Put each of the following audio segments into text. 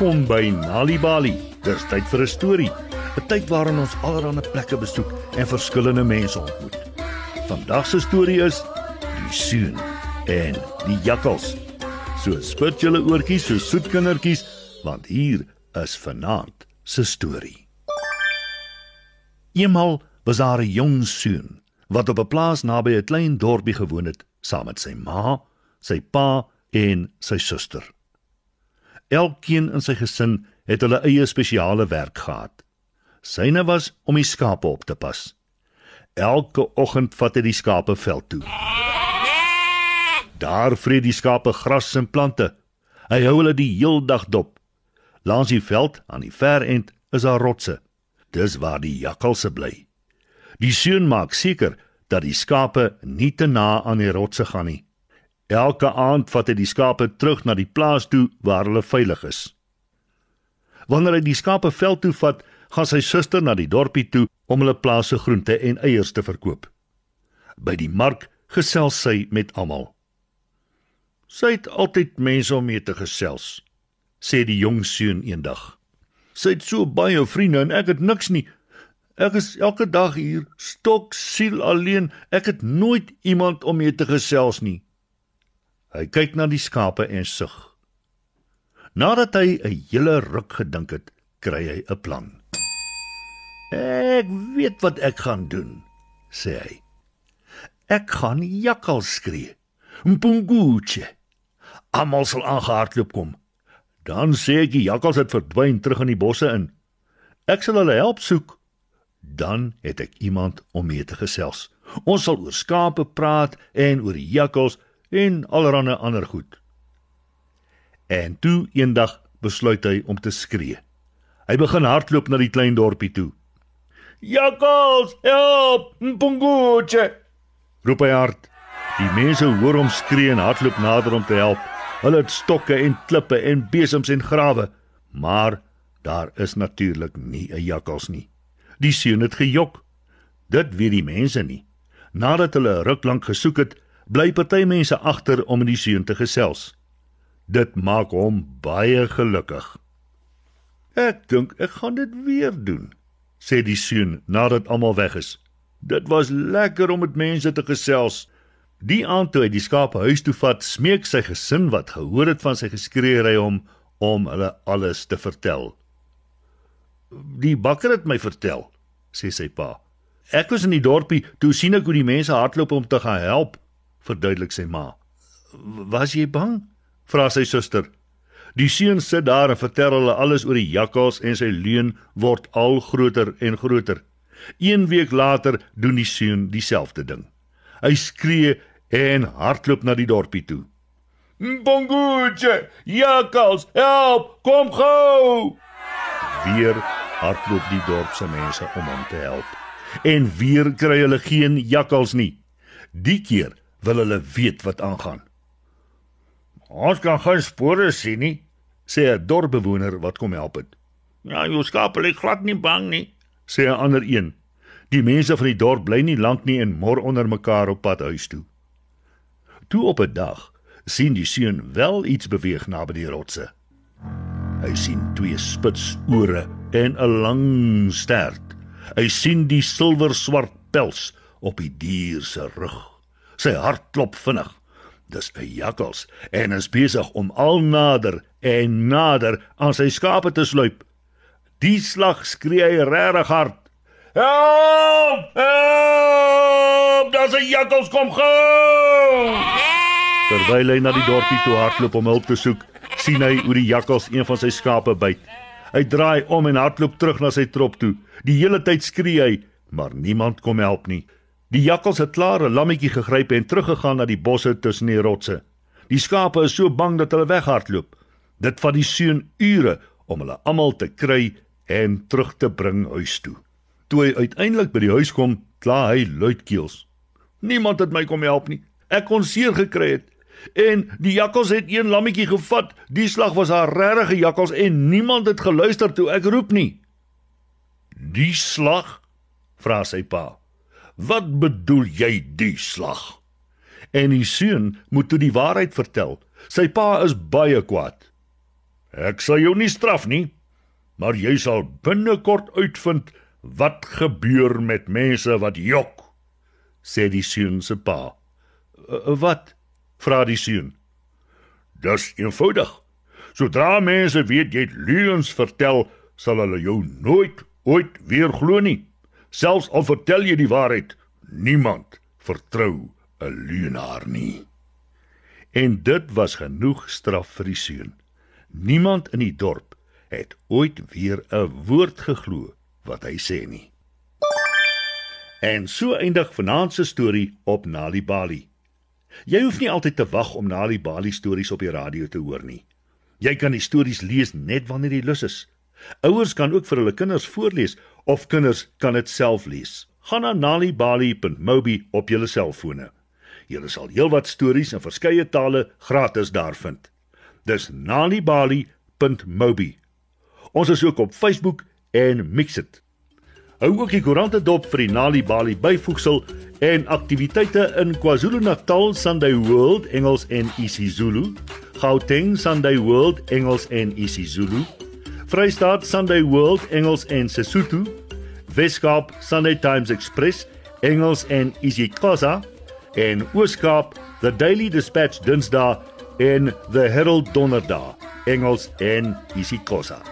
Welkom by Nali Bali. Dis tyd vir 'n storie. 'n Tyd waarin ons allerlei plekke besoek en verskillende mense ontmoet. Vandag se storie is Die Seun en die Jakkals. So spit julle oortjies so soet kindertjies want hier is vanaand se storie. Eenmal was daar 'n jong seun wat op 'n plaas naby 'n klein dorpie gewoon het saam met sy ma, sy pa en sy suster. Elkeen in sy gesin het hulle eie spesiale werk gehad. Syne was om die skape op te pas. Elke oggend vat hy die skape veld toe. Daar vreet die skape gras en plante. Hy hou hulle die heel dag dop. Langs die veld aan die ver end is daar rotse. Dis waar die jakkalse bly. Die seun maak seker dat die skape nie te na aan die rotse gaan nie. Elke aand vat hy die skape terug na die plaas toe waar hulle veilig is. Wanneer hy die skape veld toe vat, gaan sy suster na die dorpie toe om hulle plaas se groente en eiers te verkoop. By die mark gesels sy met almal. Sy het altyd mense om mee te gesels, sê die jong seun eendag. Sy het so baie vriende en ek het niks nie. Ek is elke dag hier stok siel alleen. Ek het nooit iemand om mee te gesels nie. Hy kyk na die skape en sug. Nadat hy 'n hele ruk gedink het, kry hy 'n plan. Ek weet wat ek gaan doen, sê hy. Ek gaan jakkal skree. Mpunguche. Almal sal aangehardloop kom. Dan sê ek die jakkals het verdwyn terug in die bosse in. Ek sal hulle help soek. Dan het ek iemand om mee te gesels. Ons sal oor skape praat en oor jakkals en allerlei ander goed. En toe eendag besluit hy om te skree. Hy begin hardloop na die klein dorpie toe. Jakkals, help, Mpunguche! roep hy hard. Die mense hoor hom skree en hardloop nader om te help. Hulle het stokke en klippe en besems en grawe, maar daar is natuurlik nie 'n jakkals nie. Die seun het gejok. Dit weet die mense nie. Nadat hulle 'n ruk lank gesoek het, bly party mense agter om in die seun te gesels. Dit maak hom baie gelukkig. Ek dink ek gaan dit weer doen, sê die seun nadat almal weg is. Dit was lekker om met mense te gesels. Die aand toe hy die skape huis toe vat, smeek sy gesin wat gehoor het van sy geskreeery om om hulle alles te vertel. Die bakker het my vertel, sê sy pa. Ek was in die dorpie toe sien ek hoe die mense hardloop om te gaan help verduidelik sy ma. Was jy bang? vra sy suster. Die seun sit daar en vertel hulle alles oor die jakkals en sy leuen word al groter en groter. Een week later doen die seun dieselfde ding. Hy skree en hardloop na die dorpie toe. Bongoetje, jakkals, help, kom gou! Weer hardloop die dorp se mense om hom te help. En weer kry hulle geen jakkals nie. Die keer wil hulle weet wat aangaan. Ons kan geen spore sien nie, sê 'n dorpbewoner wat kom help het. Ja, jou skape lê glad nie bang nie, sê 'n ander een. Die mense van die dorp bly nie lank nie en mor onder mekaar op pad huis toe. Toe op 'n dag sien die seun wel iets beweeg naby die rotse. Hy sien twee spits ore en 'n lang stert. Hy sien die silwer swart pels op die dier se rug. Sy hart klop vinnig. Dis 'n jakkals en is besig om al nader en nader aan sy skape te sluip. Die slag skree hy regtig hard. Help! Help! Daar's 'n jakkals kom gou! Terwyl hy na die dorpie toe hardloop om hulp te soek, sien hy hoe die jakkals een van sy skape byt. Hy draai om en hardloop terug na sy trop toe. Die hele tyd skree hy, maar niemand kom help nie. Die jakkals het klaar 'n lammetjie gegryp en teruggegaan na die bosse tussen die rotse. Die skape is so bang dat hulle weghardloop. Dit vat die seun ure om hulle almal te kry en terug te bring huis toe. Toe hy uiteindelik by die huis kom, kla hy luidkeels. Niemand het my kom help nie. Ek kon seer gekry het en die jakkals het een lammetjie gevat. Die slag was 'n regte jakkals en niemand het geluister toe ek roep nie. Die slag? vra sy pa. Wat bedoel jy die slag? En die seun moet toe die waarheid vertel. Sy pa is baie kwaad. Ek sal jou nie straf nie, maar jy sal binnekort uitvind wat gebeur met mense wat jok, sê die seun se pa. Wat? vra die seun. Dis eenvoudig. Sodra mense weet jy het leuns vertel, sal hulle jou nooit ooit weer glo nie. Selfs al vertel jy die waarheid, niemand vertrou 'n leuenaar nie. En dit was genoeg straf vir die seun. Niemand in die dorp het ooit weer 'n woord geglo wat hy sê nie. En so eindig vanaand se storie op Nali Bali. Jy hoef nie altyd te wag om Nali Bali stories op die radio te hoor nie. Jy kan die stories lees net wanneer jy lus is. Ouers kan ook vir hulle kinders voorlees of kinders kan dit self lees. Gaan na nalibali.mobi op jou selfone. Jy sal heelwat stories in verskeie tale gratis daar vind. Dis nalibali.mobi. Ons is ook op Facebook en Mixit. Hou ook die koerante dop vir die Nali Bali byvoegsel en aktiwiteite in KwaZulu-Natal Sunday World Engels en isiZulu, Gauteng Sunday World Engels en isiZulu, Vrystaat Sunday World Engels en Sesotho, Weskaap Sunday Times Express Engels en isiXhosa en Ooskaap The Daily Dispatch Dinsdae en The Herald Donderdag Engels en isiXhosa.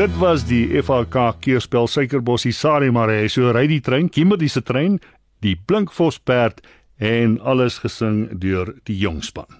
Dit was die FHK keerspel Suikerbossie Sarimare. So ry die trein, Kimberley se trein, die Blinkvos perd en alles gesing deur die jong span.